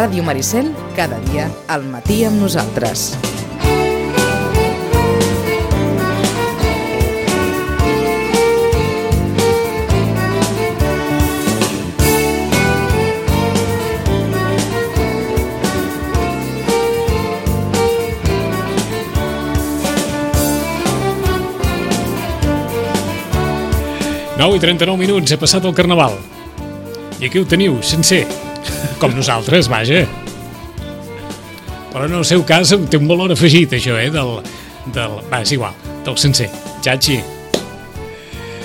Ràdio Maricel, cada dia al matí amb nosaltres. Nou i 39 minuts, he passat el Carnaval. I aquí ho teniu, sencer. Com nosaltres, vaja. Però en el seu cas té un valor afegit, això, eh, del... del va, és igual, del sencer. Chachi,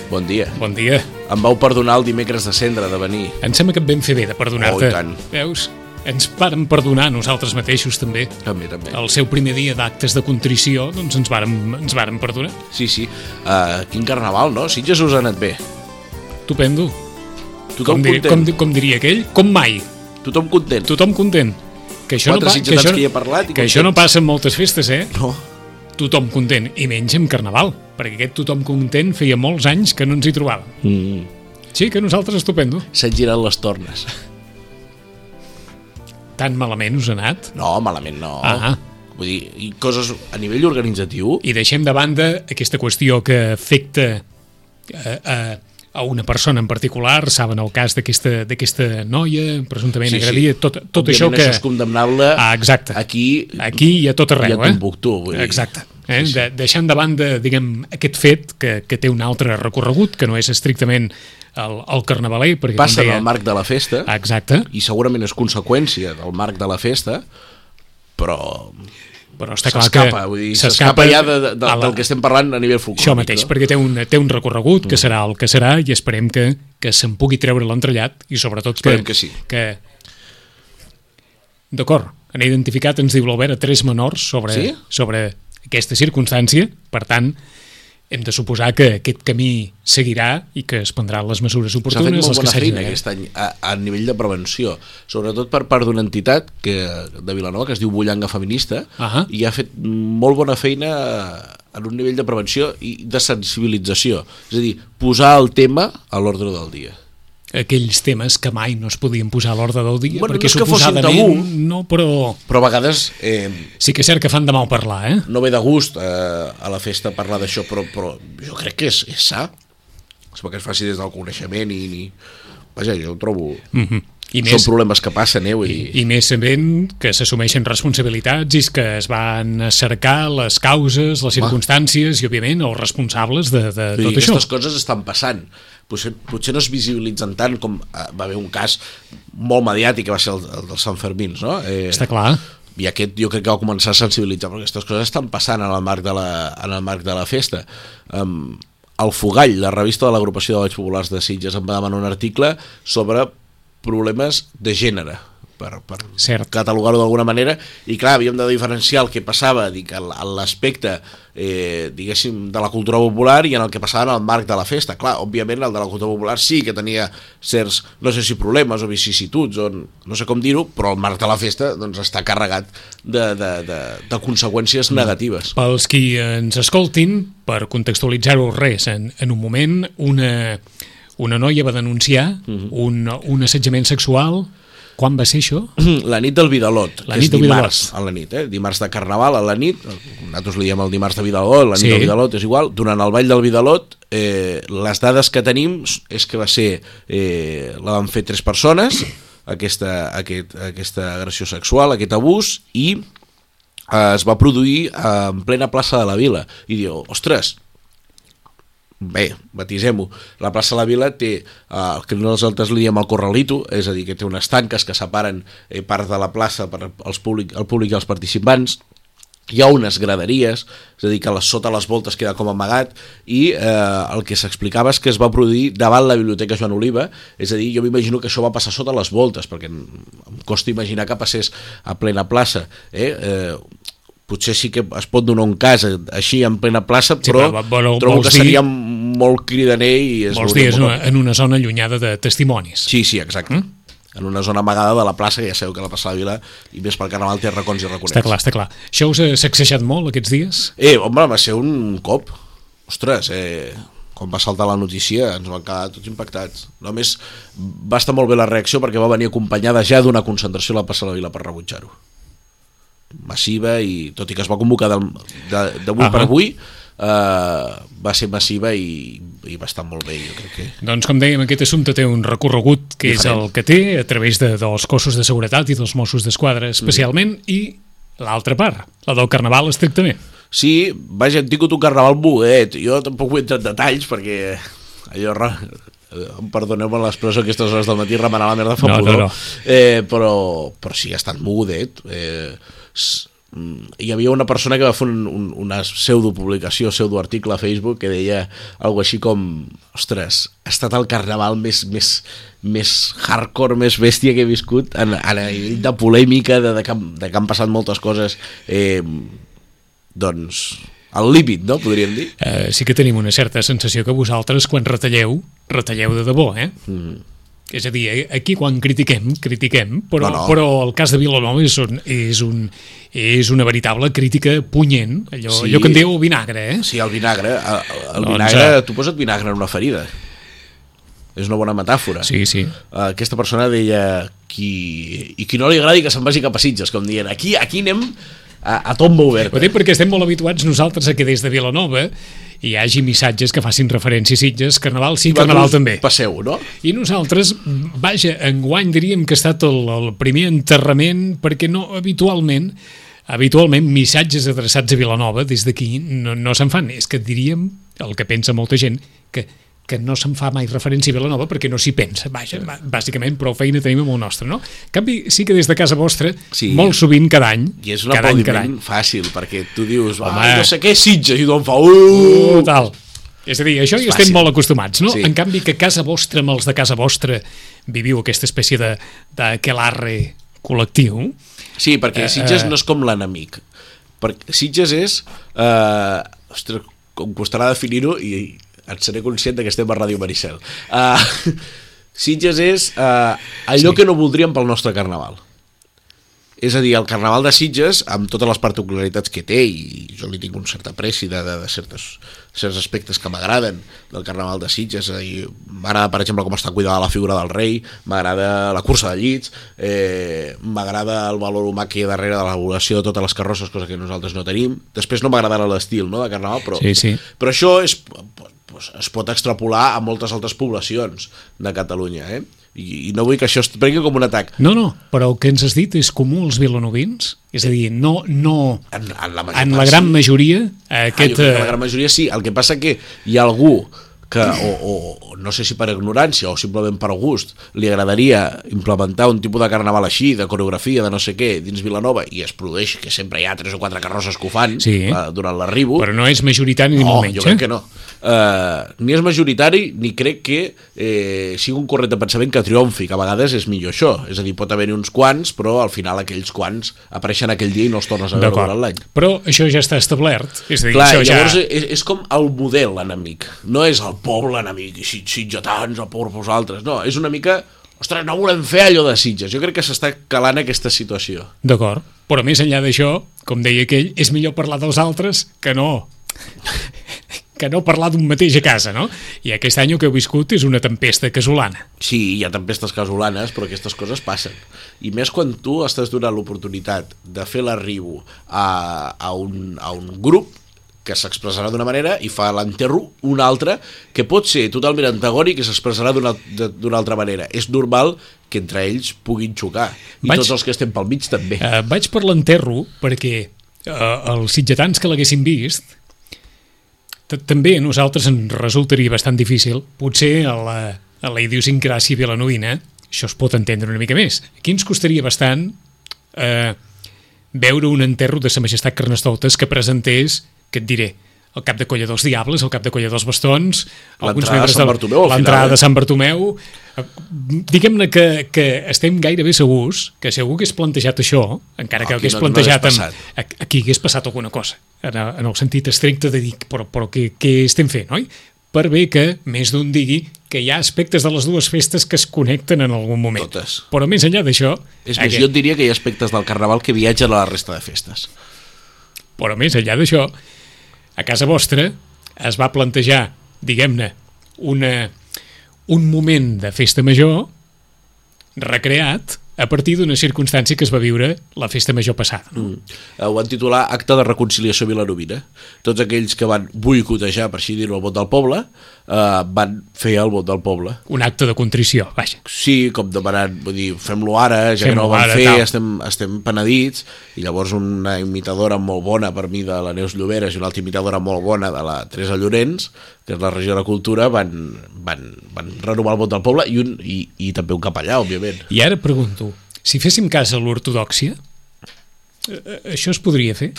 Bon dia. bon dia. Em vau perdonar el dimecres de cendre de venir. Em sembla que et vam fer bé de perdonar-te. Oh, tant. Veus? Ens vàrem perdonar nosaltres mateixos, també. També, també. El seu primer dia d'actes de contrició, doncs ens vàrem, ens vàrem perdonar. Sí, sí. Uh, quin carnaval, no? Sitges us ha anat bé. Estupendo. Tothom com, dir, content. com, com diria aquell, com mai. Tothom content. Tothom content. Que això, no, Quatre pa- que això, que hi he parlat que això no passa en moltes festes, eh? No. Tothom content, i menys en Carnaval, perquè aquest tothom content feia molts anys que no ens hi trobàvem. Mm. Sí, que nosaltres estupendo. S'han girat les tornes. Tan malament us ha anat. No, malament no. Ah. Vull dir, coses a nivell organitzatiu... I deixem de banda aquesta qüestió que afecta a, a, a una persona en particular, saben el cas d'aquesta noia, presumptament Sí, sí. agredida, tot, tot això Òbviament que... Això és condemnable Ah, exacte. aquí, Aquí i a tot arreu, i a eh? Tombuctú. Vull dir. Exacte. Eh? Sí, sí. De, deixant de banda, diguem, aquest fet que, que té un altre recorregut, que no és estrictament el, el carnavaler, perquè Passa deia... el marc de la festa Exacte, i segurament és conseqüència del marc de la festa, però però està clar que s'escapa, vull dir, s'escapa ja de, de, la- del que estem parlant a nivell folclòric. Això mateix, no? perquè té un, té un recorregut que serà el que serà i esperem que, que se'n pugui treure l'entrellat i sobretot Esperem que sí. Que... D'acord, han identificat, ens diu l'Albert, a tres menors sobre, Sí? sobre aquesta circumstància, per tant, hem de suposar que aquest camí seguirà i que es prendran les mesures S'ha fet oportunes. molt que bona feina aquest any a, a nivell de prevenció, sobretot per part d'una entitat que, de Vilanova que es diu Bullanga Feminista Ahà. i ha fet molt bona feina en un nivell de prevenció i de sensibilització, és a dir, posar el tema a l'ordre del dia. Aquells temes que mai no es podien posar a l'ordre del dia, Bueno, perquè no és que fossin suposadament tabú. no, però Però a vegades eh, sí que és cert que fan de mal parlar, eh? no ve de gust eh, a la festa parlar d'això, però, però jo crec que és, és sa. És perquè es faci des del coneixement i... i vaja, jo ho trobo... Mm -hmm. I Són més, problemes que passen, eh? Dir, I més sabent que s'assumeixen responsabilitats i que es van cercar les causes, les circumstàncies i, òbviament, els responsables de, de Vull tot dir, això. aquestes coses estan passant. Potser, potser no es visibilitzen tant com eh, va haver un cas molt mediàtic que va ser el, el dels Sant Fermins, no? Eh, Està clar. I aquest jo crec que va començar a sensibilitzar, perquè aquestes coses estan passant en el marc de la, en el marc de la festa. Um, el Fogall, la revista de l'agrupació de Valls Populars de Sitges, em va demanar un article sobre problemes de gènere, per, per Cert. catalogar-ho d'alguna manera, i clar, havíem de diferenciar el que passava dic, en en l'aspecte eh, diguéssim, de la cultura popular i en el que passava en el marc de la festa. Clar, òbviament el de la cultura popular sí que tenia certs, no sé si problemes o vicissituds, o no sé com dir-ho, però el marc de la festa doncs, està carregat de, de, de, de conseqüències negatives. Pels qui ens escoltin, per contextualitzar-ho res, en, en un moment una, una noia va denunciar Mhm. un, un assetjament sexual. Quan va ser això? La nit del Vidalot, La que nit és del dimarts, a la nit, eh? dimarts de Carnaval a la nit, nosaltres li diem el dimarts de Vidalot, la nit Sí. del Vidalot és igual, durant el ball del Vidalot, eh, les dades que tenim és que va ser, eh, la van fer tres persones, aquesta, aquest, aquesta agressió sexual, aquest abús, i eh, es va produir eh, en plena plaça de la Vila. I diu, ostres, bé, batisem-ho. La plaça de la Vila té eh, el que nosaltres li diem el corralito, és a dir, que té unes tanques que separen eh, part de la plaça per als públic, el públic i els participants, hi ha unes graderies, és a dir, que les, sota les voltes queda com amagat, i eh, el que s'explicava és que es va produir davant la Biblioteca Joan Oliva, és a dir, jo m'imagino que això va passar sota les voltes, perquè em costa imaginar que passés a plena plaça. Eh? Eh, potser sí que es pot donar un cas així en plena plaça, Sí, però, però vol- trobo que dir- seria molt cridaner i... és Vols dir, és una, en una zona allunyada de testimonis. Sí, sí, exacte. Mm? En una zona amagada de la plaça, que ja sabeu que la plaça de la Vila, i més pel Carnaval té racons i raconets. Està clar, està clar. Això us ha sacsejat molt aquests dies? Eh, home, va ser un cop. Ostres, eh, quan va saltar la notícia ens van quedar tots impactats. Només va estar molt bé la reacció perquè va venir acompanyada ja d'una concentració a la plaça de la Vila per rebutjar-ho. Massiva i tot i que es va convocar d'avui Ahà. per avui eh, va ser massiva i, i va estar molt bé, jo crec que... Doncs, com dèiem, aquest assumpte té un recorregut que Diferent. és el que té a través de, dels cossos de seguretat i dels Mossos d'Esquadra especialment i l'altra part, la del Carnaval estrictament. Sí, vaja, hem tingut un carnaval buguet. Jo tampoc vull entrar en detalls perquè allò... em Perdoneu-me l'expressió a aquestes hores del matí remenar la merda fa No, no, pudor. no. Eh, però, però sí, ha estat mogudet. Eh, mm, hi havia una persona que va fer un, un, una pseudopublicació, pseudoarticle a Facebook que deia algo així com ostres, ha estat el carnaval més, més, més hardcore, més bèstia que he viscut en, en a nivell de polèmica, de, de, que, de que han passat moltes coses eh, doncs al límit, no? Podríem dir. Eh, sí que tenim una certa sensació que vosaltres, quan retalleu, retalleu de debò, eh? Mm. És a dir, eh, aquí quan critiquem, critiquem, però, No, no. però el cas de Vilanova és, un, és, un, és una veritable crítica punyent, allò, Sí. allò que en diu vinagre, eh? Sí, el vinagre. El, el Doncs, vinagre, eh. tu posa't vinagre en una ferida. És una bona metàfora. Sí, sí. Aquesta persona deia qui, i qui no li agradi que se'n vagi cap a Sitges, com dient, aquí, aquí anem a, a tomba oberta. Ho dic perquè estem molt habituats nosaltres a que des de Vilanova hi hagi missatges que facin referència a Sitges, Carnaval sí, Carnaval també. Passeu, no? I nosaltres, vaja, enguany diríem que ha estat el, el primer enterrament perquè no habitualment habitualment missatges adreçats a Vilanova des d'aquí no, no se'n fan. És que diríem, el que pensa molta gent, que, que no se'n fa mai referència a Vilanova perquè no s'hi pensa. Vaja, bà- bàsicament prou feina tenim amb el nostre, no? En canvi, sí que des de casa vostra, Sí. molt sovint cada any, I és un cada any, cada any, fàcil, perquè tu dius, Home. ah, no sé què, Sitges, i tothom fa, uh, Total. És a dir, això hi estem molt acostumats, no? Sí. En canvi, que casa vostra, amb els de casa vostra, viviu aquesta espècie de, de quelarre col·lectiu, Sí, perquè Eh, Sitges eh. no és com l'enemic. Perquè Sitges és... Eh, ostres, com costarà definir-ho i et seré conscient que estem a Ràdio Maricel. Uh, Sitges és uh, allò Sí. que no voldríem pel nostre carnaval. És a dir, el carnaval de Sitges, amb totes les particularitats que té, i jo li tinc un cert apreci de, de, de certes, certs aspectes que m'agraden del carnaval de Sitges, m'agrada, per exemple, com està cuidada la figura del rei, m'agrada la cursa de llits, eh, m'agrada el valor humà que hi ha darrere de l'elaboració de totes les carrosses, cosa que nosaltres no tenim. Després no m'agradarà l'estil no, de carnaval, però, Sí, sí. però això és, pues, es pot extrapolar a moltes altres poblacions de Catalunya, eh? I, i no vull que això es prengui com un atac. No, no, però el que ens has dit és comú als vilanovins? És a dir, no, no, En, en la, major en la gran sí. majoria, Ah, jo aquest... crec que la gran majoria sí. El que passa que hi ha algú que, o, o, no sé si per ignorància o simplement per gust, li agradaria implementar un tipus de carnaval així, de coreografia, de no sé què, dins Vilanova, i es produeix que sempre hi ha tres o quatre carrosses que ho fan Sí. eh, durant l'arribo. Però no és majoritari ni No, molt menys, jo crec eh? que no. Uh, ni és majoritari ni crec que eh, sigui un corrent de pensament que triomfi, que a vegades és millor això. És a dir, pot haver-hi uns quants, però al final aquells quants apareixen aquell dia i no els tornes a veure durant l'any. Però això ja està establert. És a dir, Clar, això ja... llavors és, és com el model enemic, no és el poble enemic, i sit- sitgetans, o por vosaltres, no, és una mica, ostres, no volem fer allò de Sitges, jo crec que s'està calant aquesta situació. D'acord, però més enllà d'això, com deia aquell, és millor parlar dels altres que no que no parlar d'un mateix a casa, no? I aquest any el que heu viscut és una tempesta casolana. Sí, hi ha tempestes casolanes, però aquestes coses passen. I més quan tu estàs donant l'oportunitat de fer l'arribo a, a, un, a un grup que s'expressarà d'una manera i fa l'enterro una altra que pot ser totalment antagònic i s'expressarà d'una altra manera. És normal que entre ells puguin xocar. I Vaig- tots els que estem pel mig també. Eh, vaig per l'enterro perquè eh, els sitgetans que l'haguessin vist també a nosaltres ens resultaria bastant difícil. Potser a la, a la idiosincràsia vilanovina això es pot entendre una mica més. Aquí ens costaria bastant eh, veure un enterro de sa majestat Carnestoltes que presentés, que et diré, el cap de colla dels diables, el cap de colla dels bastons, alguns de membres al l'entrada final, eh? de Sant Bartomeu. Diguem-ne que, que estem gairebé segurs que si algú hagués plantejat això, encara que Aquí hagués no- no plantejat hagués amb, aquí hagués passat alguna cosa, en, el- en el sentit estricte de dir, però, però què, què estem fent, oi? Per bé que més d'un digui que hi ha aspectes de les dues festes que es connecten en algun moment. Totes. Però més enllà d'això... És més, que- jo diria que hi ha aspectes del carnaval que viatgen a la resta de festes. Però més enllà d'això, a casa vostra es va plantejar diguem-ne, un moment de festa major recreat a partir d'una circumstància que es va viure la festa major passada. No? Mm. Ho van titular Acte de Reconciliació Vilanovina. Tots aquells que van boicotejar, per així dir-ho, el vot del poble, eh, van fer el vot del poble. Un acte de contrició, vaja. Sí, com demanant, vull dir, fem-lo ara, ja que Fem-lo no ho vam ara, fer, tal. estem, estem penedits, i llavors una imitadora molt bona per mi de la Neus Lloberes i una altra imitadora molt bona de la Teresa Llorenç, que és la regió de la cultura, van, van, van renovar el vot del poble i, un, i, i també un capellà, òbviament. I ara pregunto, si féssim cas a l'ortodoxia, eh, eh, això es podria fer?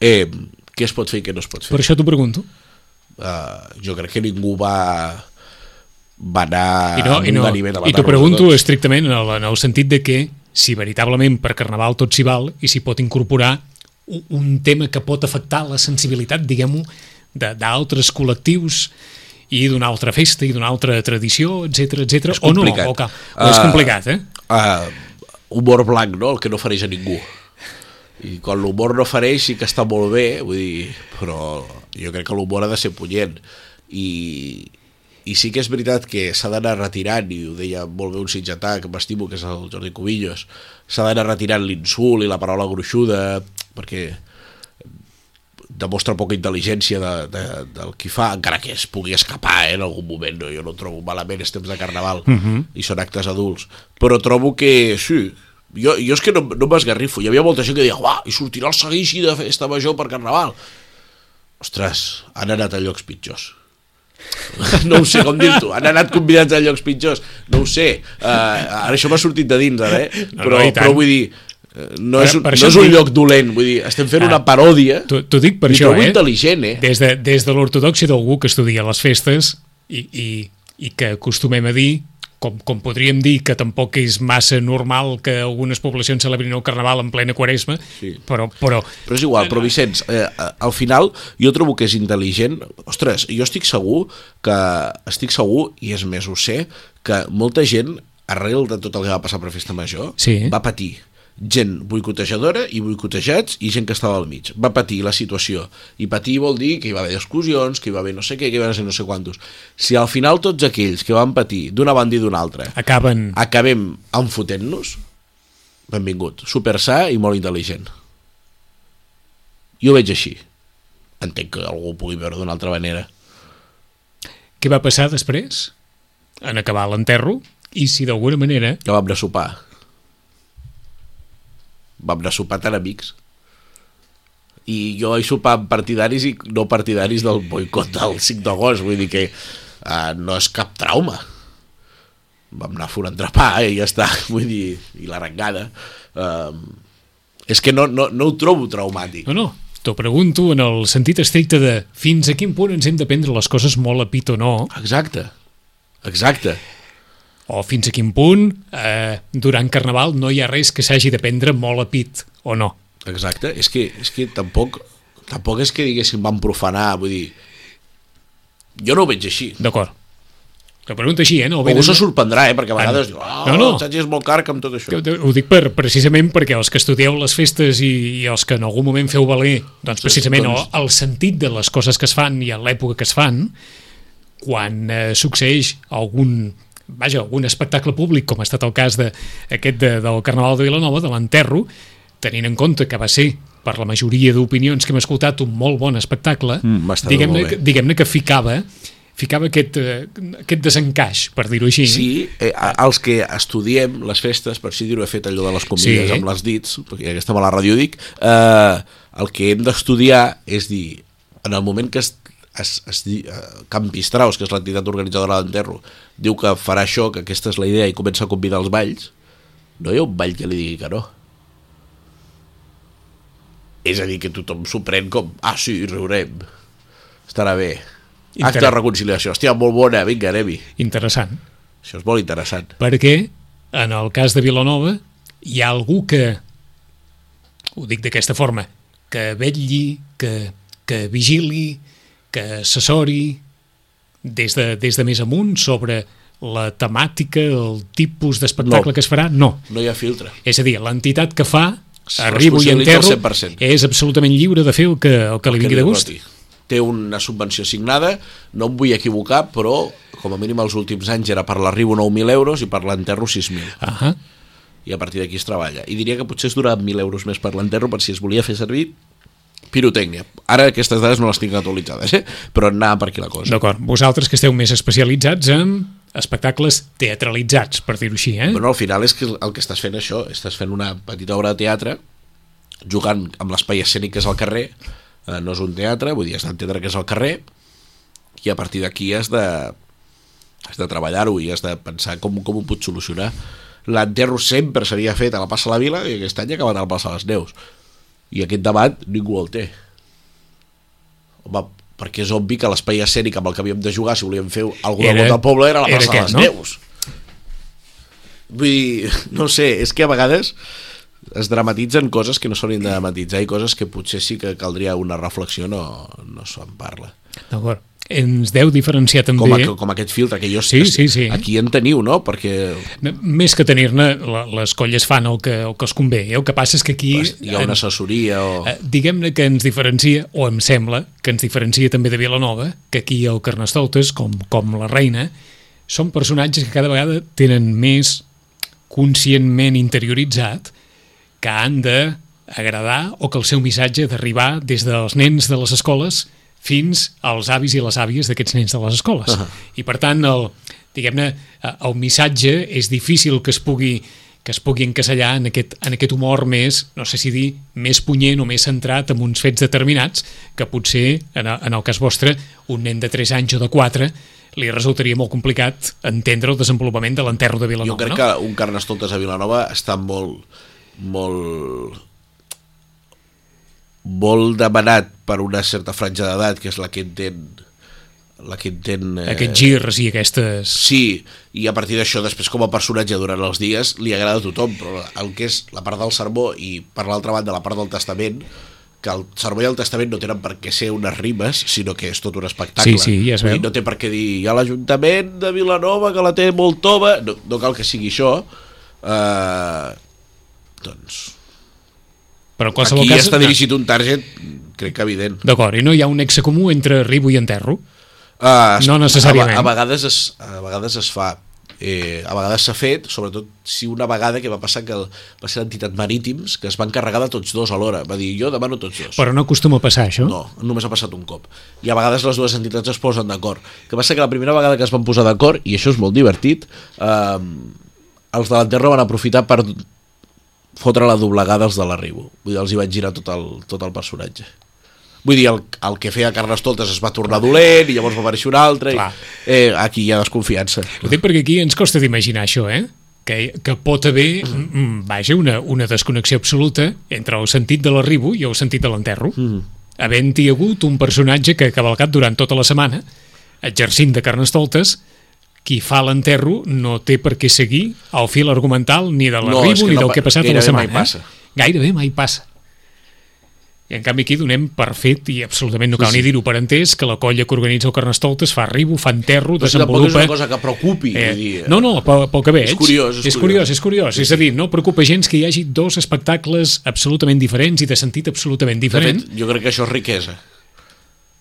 Eh, què es pot fer i què no es pot fer? Per això t'ho pregunto. Uh, jo crec que ningú va, va anar I, no, i, no, a i t'ho matar-nos a pregunto tots. estrictament en el, en el sentit de que si veritablement per Carnaval tot s'hi val i s'hi pot incorporar un, un tema que pot afectar la sensibilitat, diguem-ho, de- d'altres col·lectius i d'una altra festa i d'una altra tradició, etc etc. O no, o, que, o és Ah, complicat, eh? uh, humor blanc, no? El que no fareix a ningú. I quan l'humor no fareix sí que està molt bé, vull dir, però jo crec que l'humor ha de ser punyent. I, i sí que és veritat que s'ha d'anar retirant, i ho deia molt bé un sitgetà que m'estimo, que és el Jordi Cubillos, s'ha d'anar retirant l'insult i la paraula gruixuda, perquè demostra poca intel·ligència de, de, del qui fa, encara que es pugui escapar eh, en algun moment, no? jo no trobo malament, és temps de carnaval uh -huh. i són actes adults, però trobo que sí, jo, jo és que no, no m'esgarrifo, hi havia molta gent que deia uah, i sortirà el seguici de festa major per carnaval ostres, han anat a llocs pitjors no ho sé com dir-t'ho, han anat convidats a llocs pitjors, no ho sé uh, ara això m'ha sortit de dins ara, eh? No, però, no, tant. però vull dir no és, per no és un dic- lloc dolent, vull dir, estem fent Ah, una paròdia T'ho dic per i això, trobo eh? intel·ligent, eh? Des de, des de l'ortodoxia d'algú que estudia les festes i, i, i que acostumem a dir, com, com podríem dir que tampoc és massa normal que algunes poblacions celebrin el Carnaval en plena quaresma, Sí. però, però Però és igual, però Vicenç, eh, al final jo trobo que és intel·ligent. Ostres, jo estic segur que, estic segur, i és més ho sé, que molta gent, arrel de tot el que va passar per Festa Major, Sí. va patir gent boicotejadora i boicotejats i gent que estava al mig. Va patir la situació. I patir vol dir que hi va haver exclusions, que hi va haver no sé què, que hi va haver no sé quantos. Si al final tots aquells que van patir d'una banda i d'una altra acaben... acabem enfotent-nos, benvingut. Super sa i molt intel·ligent. Jo ho veig així. Entenc que algú pugui veure d'una altra manera. Què va passar després? En acabar l'enterro? I si d'alguna manera... Que vam anar a sopar. Vam anar a sopar tan amics. I jo sopar amb partidaris i no partidaris del boicot del 5 d'agost. Vull dir que uh, no és cap trauma. Vam anar a fer un entrepà eh, i ja està. Vull dir, i l'arengada. Uh, és que no, no, no ho trobo traumàtic. No, no, t'ho pregunto en el sentit estricte de fins a quin punt ens hem de prendre les coses molt a pit o no, Exacte. Exacte. O fins a quin punt eh, durant Carnaval no hi ha res que s'hagi de prendre molt a pit o no. Exacte. És que, és que tampoc, tampoc és que diguéssim van profanar, vull dir... Jo no ho veig així. D'acord. Te pregunto així, eh? No, Algú se sorprendrà, eh? Perquè a vegades Ah, diu, oh, no, no. Sánchez és molt car amb tot això. Ho dic per, precisament perquè els que estudieu les festes i, i els que en algun moment feu valer doncs precisament doncs- el, el sentit de les coses que es fan i a l'època que es fan, quan eh, succeeix algun vaja, algun espectacle públic, com ha estat el cas de, aquest de, del Carnaval de Vilanova, de l'enterro, tenint en compte que va ser per la majoria d'opinions que hem escoltat un molt bon espectacle, Mm, diguem-ne que, diguem que ficava ficava aquest, eh, aquest desencaix, per dir-ho així. Sí, eh, els que estudiem les festes, per així dir-ho, he fet allò de les comides Sí. amb les dits, perquè ja que estem a la ràdio dic, eh, el que hem d'estudiar és dir, en el moment que es, es, es eh, Campistraus, que és l'entitat organitzadora de l'enterro, diu que farà això, que aquesta és la idea, i comença a convidar els balls, no hi ha un ball que li digui que no. És a dir, que tothom s'ho pren com, ah, sí, riurem, estarà bé. Acte Inter- de reconciliació, hòstia, molt bona, vinga, anem-hi. Interessant. Això és molt interessant. perquè en el cas de Vilanova hi ha algú que, ho dic d'aquesta forma, que vetlli, que, que vigili, que assessori des de, des de més amunt sobre la temàtica, el tipus d'espectacle No. que es farà? No. No hi ha filtre. És a dir, l'entitat que fa, arribo i enterro, al 100%. és absolutament lliure de fer el que, el que li El que vingui li de gust. roti. té una subvenció assignada, no em vull equivocar, però com a mínim els últims anys era per l'arribo 9.000 euros i per l'enterro 6.000 Ah i a partir d'aquí es treballa. I diria que potser es durà 1.000 euros més per l'enterro per si es volia fer servir pirotècnia. Ara aquestes dades no les tinc actualitzades, eh? però anava per aquí la cosa. D'acord. Vosaltres que esteu més especialitzats en espectacles teatralitzats, per dir-ho així, eh? Bueno, al final és que el que estàs fent això, estàs fent una petita obra de teatre jugant amb l'espai escènic que és al carrer, eh, no és un teatre, vull dir, has d'entendre que és al carrer, i a partir d'aquí has de, has de treballar-ho i has de pensar com, com ho pots solucionar. L'enterro sempre s'havia fet a la Passa a la Vila i aquest any ha acabat a la Passa a les Neus. I aquest debat ningú el té. Home, perquè és obvi que l'espai escènic amb el que havíem de jugar, si volíem fer alguna Era- volta al poble, era la era Passa a aquest, les no? Neus. Vull dir, no sé, és que a vegades es dramatitzen coses que no s'haurien de dramatitzar i coses que potser sí que caldria una reflexió, no, no se'n parla. D'acord. Ens deu diferenciar també... Com, a, com aquest filtre que jo Sí, sí, sí. aquí en teniu, no? Perquè Més que tenir-ne, les colles fan el que, el que els convé. Eh? El que passa és que aquí... hi ha una assessoria o... Eh, Diguem-ne que ens diferencia, o em sembla, que ens diferencia també de Vilanova, que aquí el Carnestoltes, com, com la reina, són personatges que cada vegada tenen més conscientment interioritzat que han de agradar o que el seu missatge d'arribar des dels nens de les escoles fins als avis i les àvies d'aquests nens de les escoles. Uh -huh. I per tant, el, diguem-ne, eh, el missatge és difícil que es pugui que es pugui encasellar en aquest, en aquest humor més, no sé si dir, més punyent o més centrat en uns fets determinats que potser, en el, en el cas vostre, un nen de 3 anys o de 4 li resultaria molt complicat entendre el desenvolupament de l'enterro de Vilanova, Jo crec no? que un Carnestoltes a Vilanova està molt molt molt demanat per una certa franja d'edat que és la que entén la que entén eh, Aquests girs i aquestes... Sí, i a partir d'això, després com a personatge durant els dies, li agrada a tothom, però el que és la part del sermó i per l'altra banda la part del testament, que el sermó i el testament no tenen per què ser unes rimes, sinó que és tot un espectacle. Sí, sí, ja es veu. dir, No té per què dir, hi ha l'Ajuntament de Vilanova que la té molt tova, no, no cal que sigui això. Uh, doncs, Però qualsevol aquí cas... està dirigit un target, crec que evident. D'acord, i no hi ha un nexe comú entre ribo i enterro? Uh, No necessàriament. A, a, vegades es, a vegades es fa eh, a vegades s'ha fet, sobretot si una vegada que va passar que el, va ser l'entitat Marítims que es van carregar de tots dos alhora va dir jo demano tots dos Però no acostuma a passar això? no, només ha passat un cop i a vegades les dues entitats es posen d'acord que passa que la primera vegada que es van posar d'acord i això és molt divertit eh, els de l'enterro van aprofitar per fotre la doblegada als de l'arribo vull dir, els hi vaig girar tot el, tot el personatge Vull dir, el, el que feia Carnestoltes es va tornar dolent i llavors va aparèixer un altre. Clar. I, eh, aquí hi ha desconfiança. Ho dic perquè aquí ens costa d'imaginar això, eh? Que, que pot haver, mm, vaja, una, una desconnexió absoluta entre el sentit de l'arribo i el sentit de l'enterro. Mm. Havent-hi hagut un personatge que ha cavalcat durant tota la setmana, exercint de carnestoltes, qui fa l'enterro no té per què seguir el fil argumental ni de No, l'arribo és que ni no del que ha passat a la setmana. mai passa. Eh? Gairebé mai passa. I en canvi aquí donem per fet, i absolutament no cal Sí, ni dir-ho per entès, que la colla que organitza el Carnestoltes fa arribo, fa enterro, Però si tampoc és desenvolupa... una cosa que preocupi. Eh, dir, no, no, pel, pel que veig. És curiós, és és curiós. És curiós, és a dir, no preocupa gens que hi hagi dos espectacles absolutament diferents i de sentit absolutament De diferent. fet, jo crec que això és riquesa.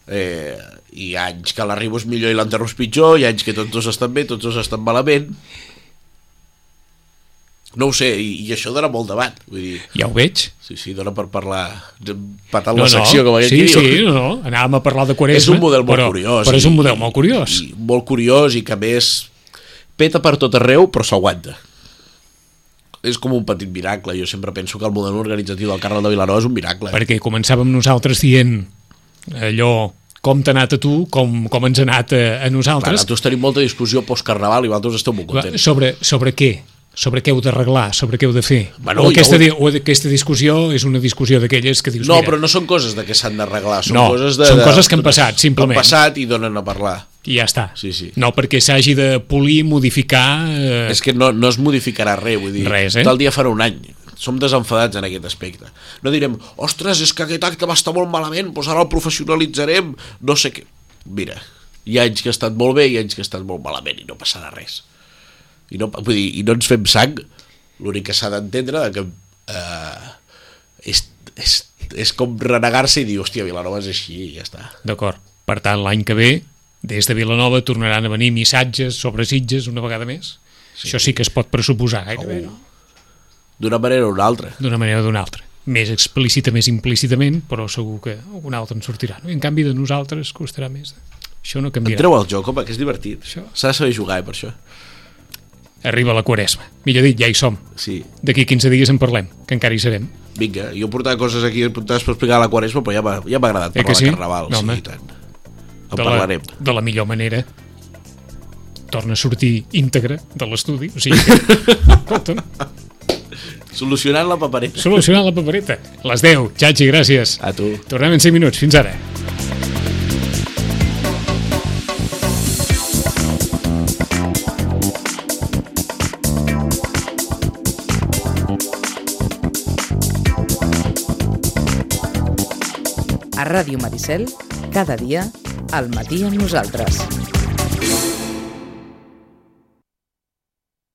Eh, hi ha anys que l'arribo és millor i l'enterro és pitjor, hi ha anys que tots dos estan bé, tots dos estan malament. No ho sé, i, i això dona molt debat. Vull dir, Ja ho veig. sí, sí, dona per parlar patant la secció, com aquell sí, que diu. sí, no, no, anàvem a parlar de Quaresma. és un model molt però, curiós. Però és un i- model molt curiós. I, i molt curiós i que més peta per tot arreu però s'aguanta. És com un petit miracle. Jo sempre penso que el model organitzatiu del Carnaval de Vilanova és un miracle. perquè començàvem nosaltres dient allò, com t'ha anat a tu, com, com ens ha anat a, a Clar, nosaltres, nosaltres tenim molta discussió post-carnaval i vosaltres esteu molt contents. sobre, sobre què? Sobre què heu d'arreglar, sobre què heu de fer. Bueno, o, aquesta, ja ho- o aquesta discussió és una discussió d'aquelles que dius, No, mira, però no són coses de què s'han d'arreglar, són No, coses de... són de- coses que han passat, simplement. Han passat i donen a parlar. i ja està. Sí, sí. No perquè s'hagi de polir, modificar... Eh, És que no, no es modificarà res, vull dir, Res, eh? tal dia farà un any. Som desenfadats en aquest aspecte. No direm, ostres, és que aquest acte va estar molt malament, doncs ara el professionalitzarem, no sé què. Mira, hi ha anys que ha estat molt bé i anys que ha estat molt malament i no passarà res. I no, vull dir, i no ens fem sang, l'únic que s'ha d'entendre de que eh, és, és és com renegar-se i dir, hòstia, Vilanova és així i ja està. D'acord. Per tant, l'any que ve, des de Vilanova tornaran a venir missatges sobre Sitges una vegada més. Sí. Això sí que es pot pressuposar gairebé, no? D'una manera o una altra. D'una manera o d'una altra. Més explícita, més implícitament, però segur que alguna altra en sortirà. No? I en canvi de nosaltres costarà més. Això no canviarà. Entreu al joc, home, que és divertit. S'ha de saber jugar, eh, per això. Arriba la quaresma. Millor dit, ja hi som. Sí. D'aquí 15 dies en parlem, que encara hi serem. Vinga, jo portava coses aquí apuntades per explicar la Quaresma, però ja m'ha ja agradat Eh parlar sí? de Carnaval. No, sí, home. tant. En de parlarem. La, de la millor manera. Torna a sortir íntegre de l'estudi. O sigui que, escolta'm, Solucionant la papereta. solucionant la papereta. Les 10. Xachi, gràcies. A tu. Tornem en 5 minuts. Fins ara. A Ràdio Maricel, cada dia, al matí amb nosaltres.